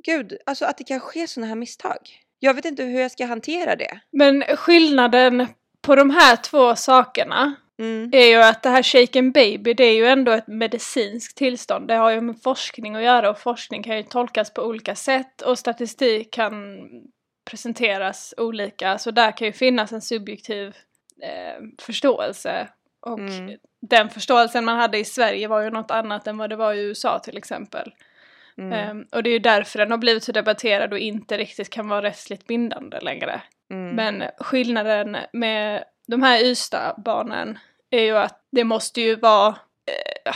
[SPEAKER 2] gud, alltså att det kan ske sådana här misstag. Jag vet inte hur jag ska hantera det.
[SPEAKER 1] Men skillnaden på de här två sakerna
[SPEAKER 2] Mm.
[SPEAKER 1] är ju att det här shaken baby, det är ju ändå ett medicinskt tillstånd. Det har ju med forskning att göra och forskning kan ju tolkas på olika sätt och statistik kan presenteras olika. Så där kan ju finnas en subjektiv eh, förståelse. Och
[SPEAKER 2] Mm.
[SPEAKER 1] den förståelsen man hade i Sverige var ju något annat än vad det var i USA till exempel.
[SPEAKER 2] Mm.
[SPEAKER 1] Ehm, och det är ju därför den har blivit så debatterad och inte riktigt kan vara rättsligt bindande längre.
[SPEAKER 2] Mm.
[SPEAKER 1] Men skillnaden med de här Ystad-barnen är ju att det måste ju vara, eh,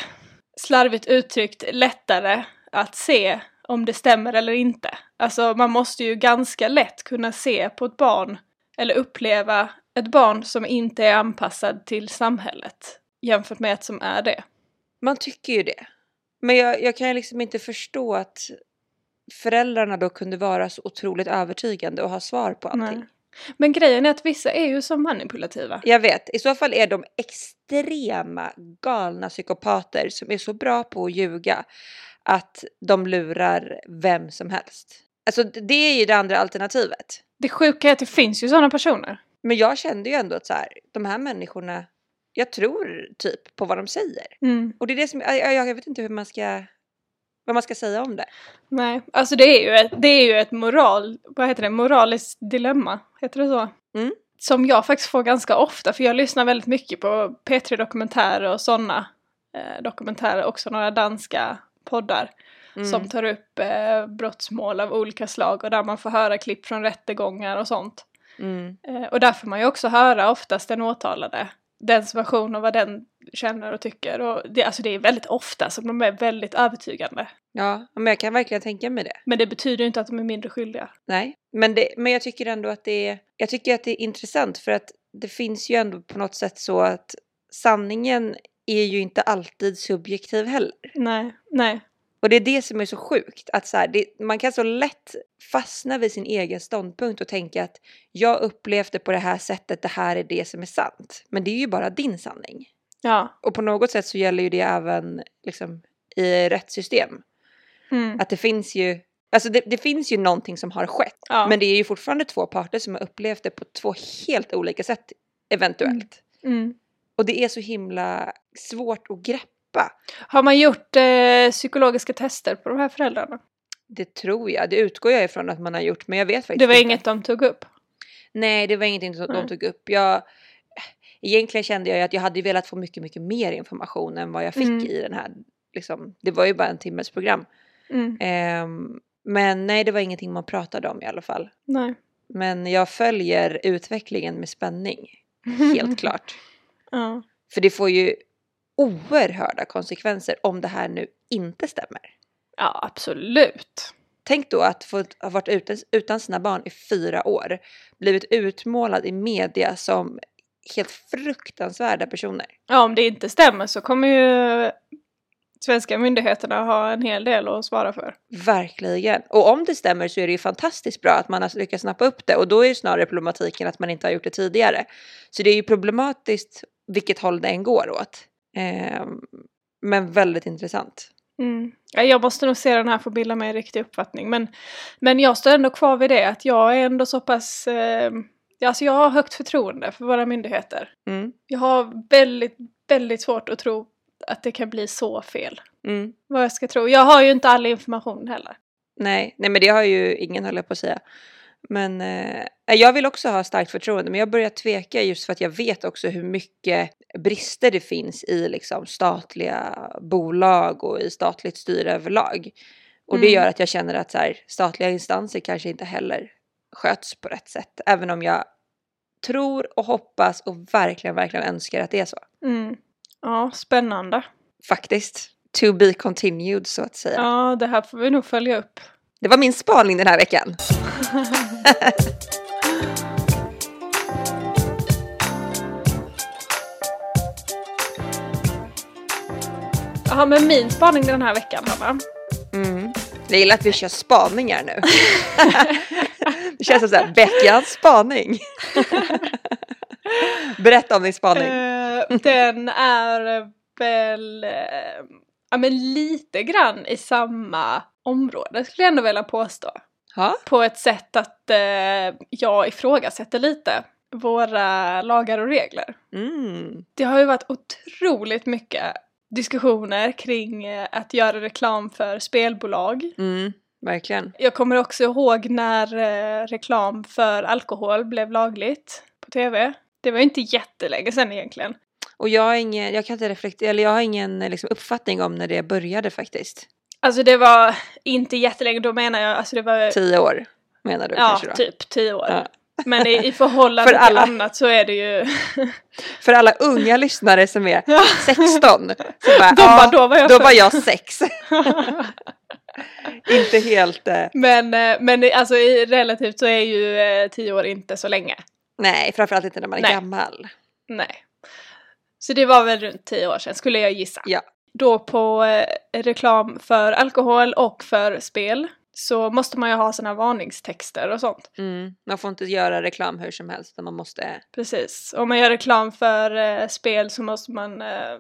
[SPEAKER 1] slarvigt uttryckt, lättare att se om det stämmer eller inte. Alltså man måste ju ganska lätt kunna se på ett barn eller uppleva ett barn som inte är anpassad till samhället jämfört med ett som är det.
[SPEAKER 2] Man tycker ju det. Men jag, jag kan ju liksom inte förstå att föräldrarna då kunde vara så otroligt övertygande och ha svar på allting.
[SPEAKER 1] Nej. Men grejen är att vissa är ju så manipulativa.
[SPEAKER 2] Jag vet, i så fall är de extrema galna psykopater som är så bra på att ljuga att de lurar vem som helst. Alltså det är ju det andra alternativet.
[SPEAKER 1] Det sjuka är att det finns ju sådana personer.
[SPEAKER 2] Men jag kände ju ändå att så här, de här människorna, jag tror typ på vad de säger.
[SPEAKER 1] Mm.
[SPEAKER 2] Och det är det som, jag, jag vet inte hur man ska, vad man ska säga om det.
[SPEAKER 1] Nej, alltså det är ju ett, det är ju ett moral, vad heter det, moraliskt dilemma, heter det så?
[SPEAKER 2] Mm.
[SPEAKER 1] Som jag faktiskt får ganska ofta, för jag lyssnar väldigt mycket på P3 Dokumentärer och sådana eh, dokumentärer, också några danska poddar
[SPEAKER 2] Mm.
[SPEAKER 1] som tar upp eh, brottsmål av olika slag och där man får höra klipp från rättegångar och sånt.
[SPEAKER 2] Mm.
[SPEAKER 1] Eh, och där får man ju också höra oftast den åtalade, dens version och vad den känner och tycker. Och det, alltså det är väldigt ofta som de är väldigt övertygande.
[SPEAKER 2] Ja, men jag kan verkligen tänka mig det.
[SPEAKER 1] Men det betyder ju inte att de är mindre skyldiga.
[SPEAKER 2] Nej, men, det, men jag tycker ändå att det är, jag tycker att det är intressant för att det finns ju ändå på något sätt så att sanningen är ju inte alltid subjektiv heller.
[SPEAKER 1] Nej, nej.
[SPEAKER 2] Och det är det som är så sjukt, att så här, det, man kan så lätt fastna vid sin egen ståndpunkt och tänka att jag upplevde på det här sättet, det här är det som är sant. Men det är ju bara din sanning.
[SPEAKER 1] Ja.
[SPEAKER 2] Och på något sätt så gäller ju det även liksom, i rättssystem.
[SPEAKER 1] Mm.
[SPEAKER 2] Att det finns ju, alltså det, det finns ju någonting som har skett.
[SPEAKER 1] ja.
[SPEAKER 2] Men det är ju fortfarande två parter som har upplevt det på två helt olika sätt eventuellt.
[SPEAKER 1] Mm.
[SPEAKER 2] Och det är så himla svårt att greppa.
[SPEAKER 1] Har man gjort eh, psykologiska tester på de här föräldrarna?
[SPEAKER 2] Det tror jag, det utgår jag ifrån att man har gjort men jag vet faktiskt
[SPEAKER 1] Det var
[SPEAKER 2] inte.
[SPEAKER 1] inget de tog upp?
[SPEAKER 2] Nej, det var ingenting som
[SPEAKER 1] Nej.
[SPEAKER 2] de tog upp. Jag, egentligen kände jag att jag hade velat få mycket, mycket mer information än vad jag fick
[SPEAKER 1] Mm.
[SPEAKER 2] i den här. Liksom, det var ju bara en timmes program.
[SPEAKER 1] Mm.
[SPEAKER 2] Ehm, men nej, det var ingenting man pratade om i alla fall.
[SPEAKER 1] Nej.
[SPEAKER 2] Men jag följer utvecklingen med spänning, helt klart.
[SPEAKER 1] Ja.
[SPEAKER 2] För det får ju oerhörda konsekvenser om det här nu inte stämmer.
[SPEAKER 1] ja, absolut.
[SPEAKER 2] Tänk då att få ha varit utan, utan sina barn i fyra år, blivit utmålad i media som helt fruktansvärda personer.
[SPEAKER 1] Ja, om det inte stämmer så kommer ju svenska myndigheterna ha en hel del att svara för.
[SPEAKER 2] Verkligen. Och om det stämmer så är det ju fantastiskt bra att man har lyckats snappa upp det och då är ju snarare problematiken att man inte har gjort det tidigare. Så det är ju problematiskt vilket håll det än går åt. Ehm, men väldigt intressant.
[SPEAKER 1] Mm. Ja, jag måste nog se den här för att bilda mig en riktig uppfattning. Men, men jag står ändå kvar vid det att jag är ändå så pass... Eh, alltså jag har högt förtroende för våra myndigheter.
[SPEAKER 2] Mm.
[SPEAKER 1] Jag har väldigt, väldigt svårt att tro att det kan bli så fel.
[SPEAKER 2] Mm.
[SPEAKER 1] Vad jag ska tro. Jag har ju inte all information heller.
[SPEAKER 2] Nej, nej men det har ju ingen höll jag på att säga. Men eh, jag vill också ha starkt förtroende men jag börjar tveka just för att jag vet också hur mycket brister det finns i liksom statliga bolag och i statligt styre överlag. Och det
[SPEAKER 1] Mm.
[SPEAKER 2] gör att jag känner att så här, statliga instanser kanske inte heller sköts på rätt sätt. Även om jag tror och hoppas och verkligen, verkligen önskar att det är så.
[SPEAKER 1] Mm. Ja, spännande.
[SPEAKER 2] Faktiskt. To be continued så att säga.
[SPEAKER 1] Ja, det här får vi nog följa upp.
[SPEAKER 2] Det var min spaning den här veckan.
[SPEAKER 1] Jaha, men min spaning den här veckan, Hanna.
[SPEAKER 2] Mm. Jag gillar att vi kör spaningar nu. det känns som så här, veckans spaning. Berätta om din spaning.
[SPEAKER 1] Eh, den är väl eh, ja, men lite grann i samma område skulle jag ändå vilja påstå.
[SPEAKER 2] Ja.
[SPEAKER 1] På ett sätt att eh, jag ifrågasätter lite våra lagar och regler.
[SPEAKER 2] Mm.
[SPEAKER 1] Det har ju varit otroligt mycket diskussioner kring eh, att göra reklam för spelbolag.
[SPEAKER 2] Mm. Verkligen.
[SPEAKER 1] Jag kommer också ihåg när eh, reklam för alkohol blev lagligt på tv. Det var ju inte jättelänge sedan egentligen.
[SPEAKER 2] Och jag har ingen, jag kan inte reflektera, eller jag har ingen liksom, uppfattning om när det började faktiskt.
[SPEAKER 1] Alltså det var inte jättelänge, då menar jag, alltså det var
[SPEAKER 2] Tio år menar du
[SPEAKER 1] ja,
[SPEAKER 2] kanske då?
[SPEAKER 1] typ tio år.
[SPEAKER 2] Ja.
[SPEAKER 1] Men i, i förhållande
[SPEAKER 2] För alla.
[SPEAKER 1] till annat så är det ju...
[SPEAKER 2] För alla unga lyssnare som är 16 så bara,
[SPEAKER 1] De
[SPEAKER 2] ja,
[SPEAKER 1] bara, då var jag
[SPEAKER 2] då
[SPEAKER 1] född."
[SPEAKER 2] var jag sex. inte helt, eh,
[SPEAKER 1] men, eh, men i- alltså i relativt så är ju eh, tio år inte så länge.
[SPEAKER 2] nej framförallt inte när man är
[SPEAKER 1] Nej.
[SPEAKER 2] gammal.
[SPEAKER 1] Nej. Så det var väl runt tio år sedan skulle jag gissa.
[SPEAKER 2] Ja.
[SPEAKER 1] Då på eh, reklam för alkohol och för spel så måste man ju ha såna varningstexter och sånt.
[SPEAKER 2] Mm. Man får inte göra reklam hur som helst utan man måste,
[SPEAKER 1] Precis. Om man gör reklam för eh, spel så måste man eh,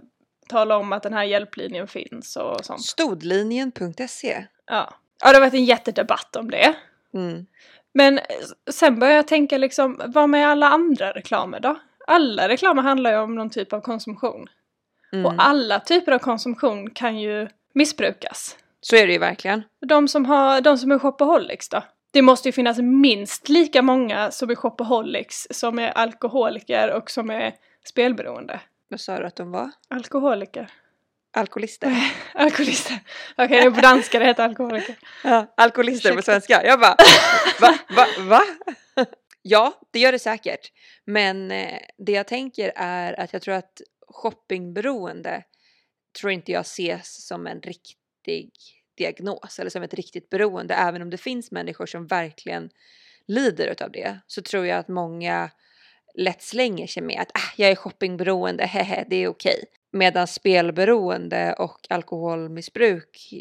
[SPEAKER 1] tala om att den här hjälplinjen finns och sånt.
[SPEAKER 2] stodlinjen.se.
[SPEAKER 1] Ja. ja, det har varit en jättedebatt om det.
[SPEAKER 2] Mm.
[SPEAKER 1] Men eh, sen börjar jag tänka liksom, vad med alla andra reklamer då? Alla reklamer handlar ju om någon typ av konsumtion.
[SPEAKER 2] Mm.
[SPEAKER 1] Och alla typer av konsumtion kan ju missbrukas.
[SPEAKER 2] Så är det ju verkligen.
[SPEAKER 1] De som, har, de som är shopaholics då? Det måste ju finnas minst lika många som är shopaholics som är alkoholiker och som är spelberoende.
[SPEAKER 2] Vad sa du att de var?
[SPEAKER 1] Alkoholiker.
[SPEAKER 2] Alkoholister.
[SPEAKER 1] Alkoholister. Okej, är på danska det heter alkoholiker.
[SPEAKER 2] Ja, alkoholister på
[SPEAKER 1] Ursäkta.
[SPEAKER 2] svenska. Jag bara, va, va, va? Ja, det gör det säkert. Men eh, det jag tänker är att jag tror att shoppingberoende tror inte jag ses som en riktig diagnos eller som ett riktigt beroende. Även om det finns människor som verkligen lider utav det så tror jag att många lätt slänger sig med att ah, jag är shoppingberoende, hehe, det är okej. Medan spelberoende och alkoholmissbruk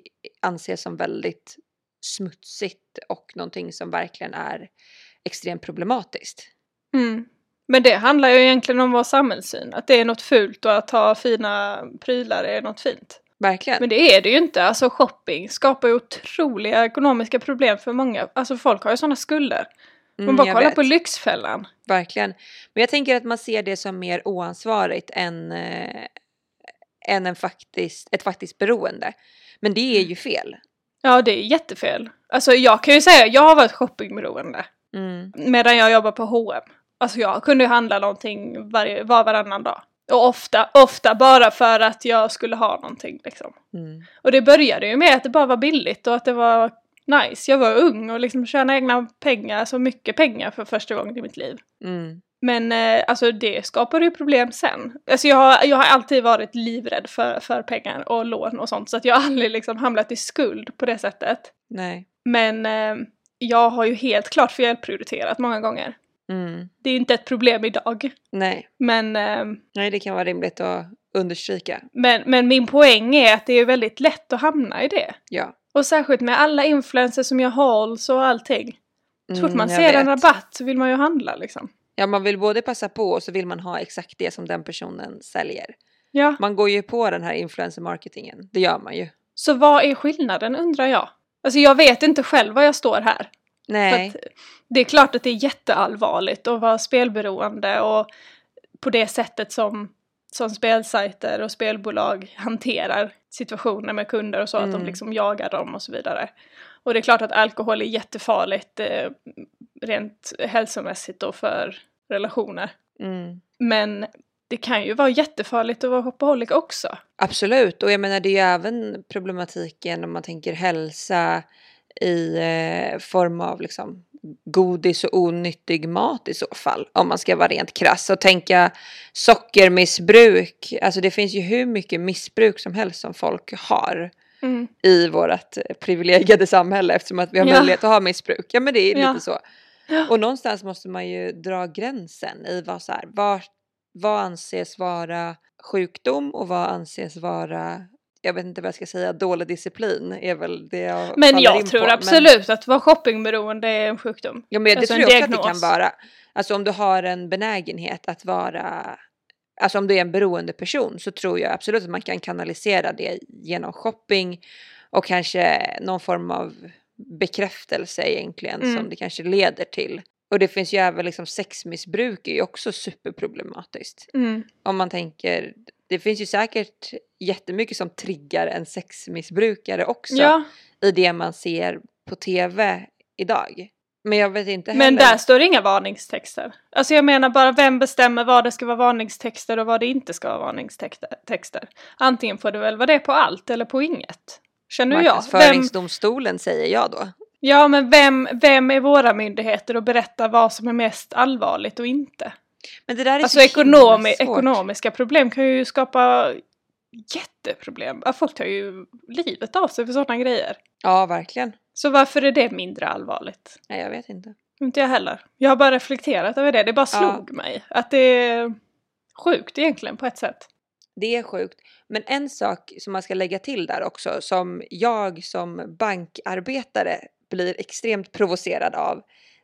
[SPEAKER 2] anses som väldigt smutsigt och någonting som verkligen är extremt problematiskt.
[SPEAKER 1] Mm. Men det handlar ju egentligen om vår samhällssyn. Att det är något fult och att ha fina prylar är något fint.
[SPEAKER 2] Verkligen.
[SPEAKER 1] Men det är det ju inte. Alltså shopping skapar ju otroliga ekonomiska problem för många. Alltså folk har ju sådana skulder. Man
[SPEAKER 2] Mm,
[SPEAKER 1] bara
[SPEAKER 2] jag
[SPEAKER 1] kolla
[SPEAKER 2] vet.
[SPEAKER 1] på Lyxfällan.
[SPEAKER 2] Verkligen. Men jag tänker att man ser det som mer oansvarigt än, eh, än en faktiskt, ett faktiskt beroende. Men det är ju fel.
[SPEAKER 1] Ja, det är jättefel. Alltså jag kan ju säga, jag har varit shoppingberoende.
[SPEAKER 2] Mm.
[SPEAKER 1] Medan jag jobbar på H&M. Alltså jag kunde handla någonting varje, var varannan dag. Och ofta, ofta bara för att jag skulle ha någonting liksom.
[SPEAKER 2] Mm.
[SPEAKER 1] Och det började ju med att det bara var billigt och att det var nice. Jag var ung och liksom tjänade egna pengar, så mycket pengar för första gången i mitt liv.
[SPEAKER 2] Mm.
[SPEAKER 1] Men eh, alltså det skapade ju problem sen. Alltså jag har, jag har alltid varit livrädd för, för pengar och lån och sånt så att jag har aldrig liksom hamnat i skuld på det sättet.
[SPEAKER 2] Nej.
[SPEAKER 1] Men eh, jag har ju helt klart felprioriterat många gånger.
[SPEAKER 2] Mm.
[SPEAKER 1] Det är inte ett problem idag.
[SPEAKER 2] Nej.
[SPEAKER 1] Men, eh,
[SPEAKER 2] Nej, det kan vara rimligt att understryka.
[SPEAKER 1] men, men min poäng är att det är väldigt lätt att hamna i det.
[SPEAKER 2] Ja.
[SPEAKER 1] Och särskilt med alla influencers som gör hauls och allting. Så fort
[SPEAKER 2] Mm,
[SPEAKER 1] man
[SPEAKER 2] jag
[SPEAKER 1] ser en rabatt så vill man ju handla liksom.
[SPEAKER 2] Ja, man vill både passa på och så vill man ha exakt det som den personen säljer.
[SPEAKER 1] Ja.
[SPEAKER 2] Man går ju på den här influencer marketingen. Det gör man ju.
[SPEAKER 1] Så vad är skillnaden undrar jag? Alltså jag vet inte själv var jag står här.
[SPEAKER 2] Nej.
[SPEAKER 1] det är klart att det är jätteallvarligt att vara spelberoende och på det sättet som, som spelsajter och spelbolag hanterar situationer med kunder och så, att de
[SPEAKER 2] Mm.
[SPEAKER 1] liksom jagar dem och så vidare. Och det är klart att alkohol är jättefarligt eh, rent hälsomässigt och för relationer.
[SPEAKER 2] Mm.
[SPEAKER 1] Men det kan ju vara jättefarligt att vara shopaholic också.
[SPEAKER 2] Absolut, och jag menar det är ju även problematiken om man tänker hälsa i eh, form av liksom godis och onyttig mat i så fall. Om man ska vara rent krass och tänka sockermissbruk. Alltså det finns ju hur mycket missbruk som helst som folk har
[SPEAKER 1] Mm.
[SPEAKER 2] i vårt privilegierade samhälle eftersom att vi har
[SPEAKER 1] Ja.
[SPEAKER 2] möjlighet att ha missbruk. Ja men det är
[SPEAKER 1] Ja.
[SPEAKER 2] lite så.
[SPEAKER 1] Ja.
[SPEAKER 2] Och någonstans måste man ju dra gränsen i vad så här, vad, vad anses vara sjukdom och vad anses vara, jag vet inte vad jag ska säga, dålig disciplin är väl det jag
[SPEAKER 1] Men jag
[SPEAKER 2] in
[SPEAKER 1] tror
[SPEAKER 2] på. Men,
[SPEAKER 1] absolut att vara shoppingberoende är en sjukdom.
[SPEAKER 2] ja, men det
[SPEAKER 1] alltså en
[SPEAKER 2] tror jag också att det kan vara. Alltså om du har en benägenhet att vara, alltså om du är en beroende person så tror jag absolut att man kan kanalisera det genom shopping och kanske någon form av bekräftelse egentligen
[SPEAKER 1] Mm.
[SPEAKER 2] som det kanske leder till. Och det finns ju även liksom sexmissbruk är ju också superproblematiskt.
[SPEAKER 1] Mm.
[SPEAKER 2] Om man tänker, det finns ju säkert jättemycket som triggar en sexmissbrukare också
[SPEAKER 1] Ja,
[SPEAKER 2] i det man ser på tv idag. Men jag vet inte heller.
[SPEAKER 1] men där står det inga varningstexter. Alltså jag menar bara vem bestämmer vad det ska vara varningstexter och vad det inte ska vara varningstexter. Antingen får det väl vara det på allt eller på inget. känner jag. Vem,
[SPEAKER 2] Marknadsföringsdomstolen säger jag då.
[SPEAKER 1] ja, men vem, vem är våra myndigheter och berättar vad som är mest allvarligt och inte?
[SPEAKER 2] Men det där är
[SPEAKER 1] Alltså
[SPEAKER 2] så
[SPEAKER 1] ekonomi,
[SPEAKER 2] svårt.
[SPEAKER 1] ekonomiska problem kan ju skapa jätteproblem. Ja, Folk tar ju livet av sig för sådana grejer.
[SPEAKER 2] Ja, verkligen.
[SPEAKER 1] Så varför är det mindre allvarligt?
[SPEAKER 2] Nej, jag vet inte.
[SPEAKER 1] Inte jag heller. Jag har bara reflekterat över det. Det bara
[SPEAKER 2] Ja.
[SPEAKER 1] slog mig. Att det är sjukt egentligen på ett sätt.
[SPEAKER 2] Det är sjukt. Men en sak som man ska lägga till där också, som jag som bankarbetare blir extremt provocerad av,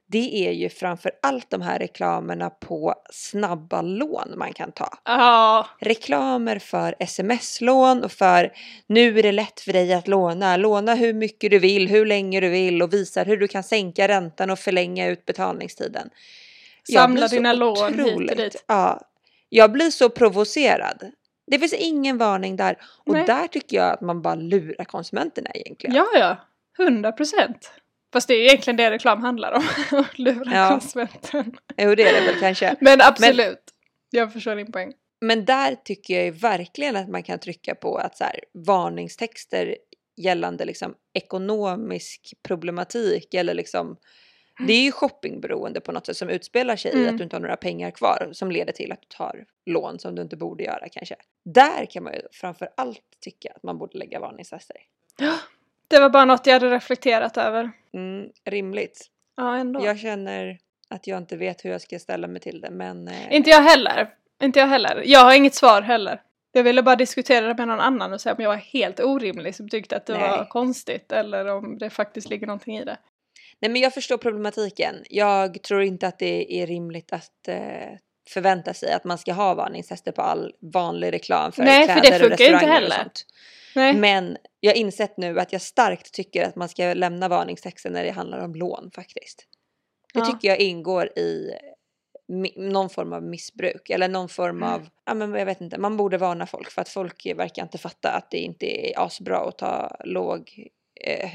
[SPEAKER 2] det är ju framför allt de här reklamerna på snabba lån man kan ta.
[SPEAKER 1] Ja,
[SPEAKER 2] Reklamer för sms-lån och för nu är det lätt för dig att låna. Låna hur mycket du vill, hur länge du vill och visar hur du kan sänka räntan och förlänga utbetalningstiden. Jag
[SPEAKER 1] Samla dina lån hit och dit.
[SPEAKER 2] Ja, jag blir så provocerad. Det finns ingen varning där. Och
[SPEAKER 1] Nej.
[SPEAKER 2] där tycker jag att man bara lurar konsumenterna egentligen.
[SPEAKER 1] ja, ja. Hundra procent. Fast det är ju egentligen det reklam handlar om. Att lura
[SPEAKER 2] Ja.
[SPEAKER 1] konsumenten.
[SPEAKER 2] Jo, det är det väl kanske.
[SPEAKER 1] Men absolut. Jag förstår din poäng.
[SPEAKER 2] Men där tycker jag ju verkligen att man kan trycka på att så här, varningstexter gällande liksom ekonomisk problematik eller liksom det är ju shoppingberoende på något sätt som utspelar sig i
[SPEAKER 1] Mm.
[SPEAKER 2] att du inte har några pengar kvar som leder till att du tar lån som du inte borde göra kanske. Där kan man ju framför allt tycka att man borde lägga varningstester.
[SPEAKER 1] Det var bara något jag hade reflekterat över.
[SPEAKER 2] Mm, rimligt.
[SPEAKER 1] Ja, ändå.
[SPEAKER 2] Jag känner att jag inte vet hur jag ska ställa mig till det men eh,
[SPEAKER 1] Inte jag heller. Inte jag heller. Jag har inget svar heller. Jag ville bara diskutera det med någon annan och säga om jag var helt orimlig som tyckte att det
[SPEAKER 2] Nej.
[SPEAKER 1] var konstigt eller om det faktiskt ligger någonting i det.
[SPEAKER 2] Nej men jag förstår problematiken. Jag tror inte att det är rimligt att eh, förvänta sig att man ska ha varningstester på all vanlig reklam för
[SPEAKER 1] Nej, för det
[SPEAKER 2] kläder och
[SPEAKER 1] funkar ju inte
[SPEAKER 2] och
[SPEAKER 1] heller.
[SPEAKER 2] sånt.
[SPEAKER 1] Nej.
[SPEAKER 2] Men jag har insett nu att jag starkt tycker att man ska lämna varningstexter när det handlar om lån faktiskt. Det
[SPEAKER 1] Ja.
[SPEAKER 2] tycker jag ingår i någon form av missbruk eller någon form
[SPEAKER 1] Mm.
[SPEAKER 2] av, ja men jag vet inte, man borde varna folk för att folk verkar inte fatta att det inte är asbra att ta låg, eh,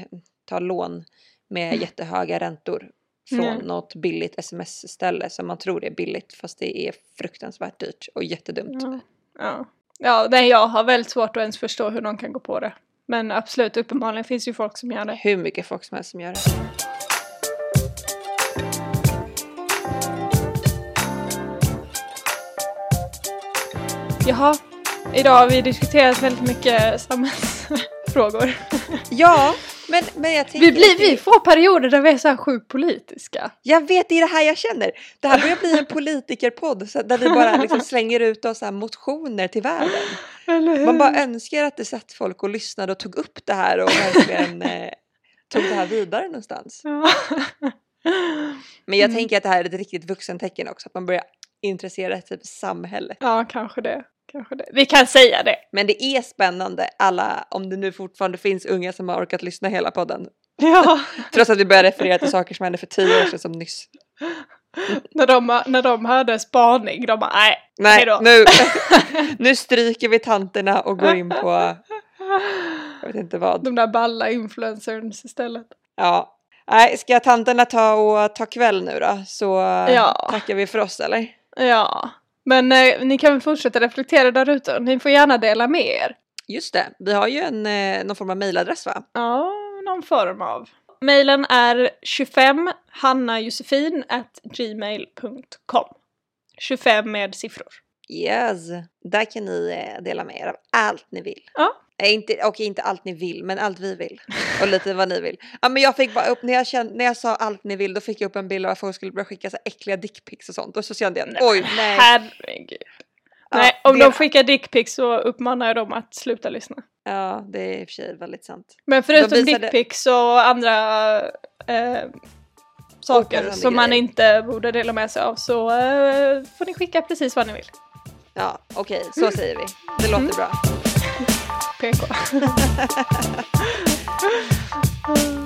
[SPEAKER 2] ta lån med jättehöga räntor från
[SPEAKER 1] Mm.
[SPEAKER 2] något billigt sms-ställe som man tror är billigt fast det är fruktansvärt dyrt och jättedumt.
[SPEAKER 1] Ja. Ja. ja, nej jag har väldigt svårt att ens förstå hur någon kan gå på det. Men absolut, uppenbarligen finns ju folk som gör det.
[SPEAKER 2] Hur mycket folk som helst som gör det.
[SPEAKER 1] Jaha, idag har vi diskuterat väldigt mycket samhällsfrågor.
[SPEAKER 2] Ja, men, men jag.
[SPEAKER 1] Vi, blir, vi får perioder där vi är så här sjukt politiska.
[SPEAKER 2] Jag vet, det är det här jag känner. Det här börjar bli en politikerpodd så där vi bara liksom slänger ut oss här motioner till världen. Man bara önskar att det satt folk och lyssnade och tog upp det här och verkligen eh, tog det här vidare någonstans.
[SPEAKER 1] Ja.
[SPEAKER 2] Men jag
[SPEAKER 1] Mm.
[SPEAKER 2] tänker att det här är ett riktigt vuxentecken också, att man börjar intressera sig för samhället.
[SPEAKER 1] ja, kanske det. Kanske det. Vi kan säga det.
[SPEAKER 2] Men det är spännande, alla, om det nu fortfarande finns unga som har orkat lyssna hela podden.
[SPEAKER 1] Ja,
[SPEAKER 2] Trots att vi börjar referera till saker som hände för tio år sedan som nyss.
[SPEAKER 1] när de, när de hörde spaning, de bara nej,
[SPEAKER 2] Nej,
[SPEAKER 1] hejdå.
[SPEAKER 2] nu, nu stryker vi tanterna och går in på, jag vet inte vad.
[SPEAKER 1] De där balla influencers istället.
[SPEAKER 2] Ja. Nej, ska tanterna ta och ta kväll nu då? Så
[SPEAKER 1] Ja.
[SPEAKER 2] tackar vi för oss eller?
[SPEAKER 1] Ja, men eh, ni kan väl fortsätta reflektera där ute. Ni får gärna dela med er.
[SPEAKER 2] Just det, vi har ju en, eh, någon form av mailadress va?
[SPEAKER 1] Ja, någon form av. Mailen är 25 hannajosefin at gmail.com 25 med siffror.
[SPEAKER 2] Yes, där kan ni eh, dela med er av allt ni vill.
[SPEAKER 1] Ja.
[SPEAKER 2] Eh, inte, okej, inte allt ni vill, men allt vi vill. Och lite vad ni vill. Ja, men jag fick bara upp, när jag, kände, när jag sa allt ni vill, då fick jag upp en bild av att folk skulle börja skicka så äckliga dickpics och sånt. Och så kände jag att oj, nej.
[SPEAKER 1] Herregud.
[SPEAKER 2] Ja,
[SPEAKER 1] nej, om
[SPEAKER 2] det,
[SPEAKER 1] de skickar dickpics så uppmanar jag dem att sluta lyssna.
[SPEAKER 2] Ja, det är i och för sig väldigt sant.
[SPEAKER 1] Men förutom
[SPEAKER 2] visade-
[SPEAKER 1] dickpics och andra eh, saker som man
[SPEAKER 2] grejer.
[SPEAKER 1] inte borde dela med sig av så eh, får ni skicka precis vad ni vill.
[SPEAKER 2] Ja, okej, så säger vi. Det låter
[SPEAKER 1] Mm.
[SPEAKER 2] bra.
[SPEAKER 1] 100円。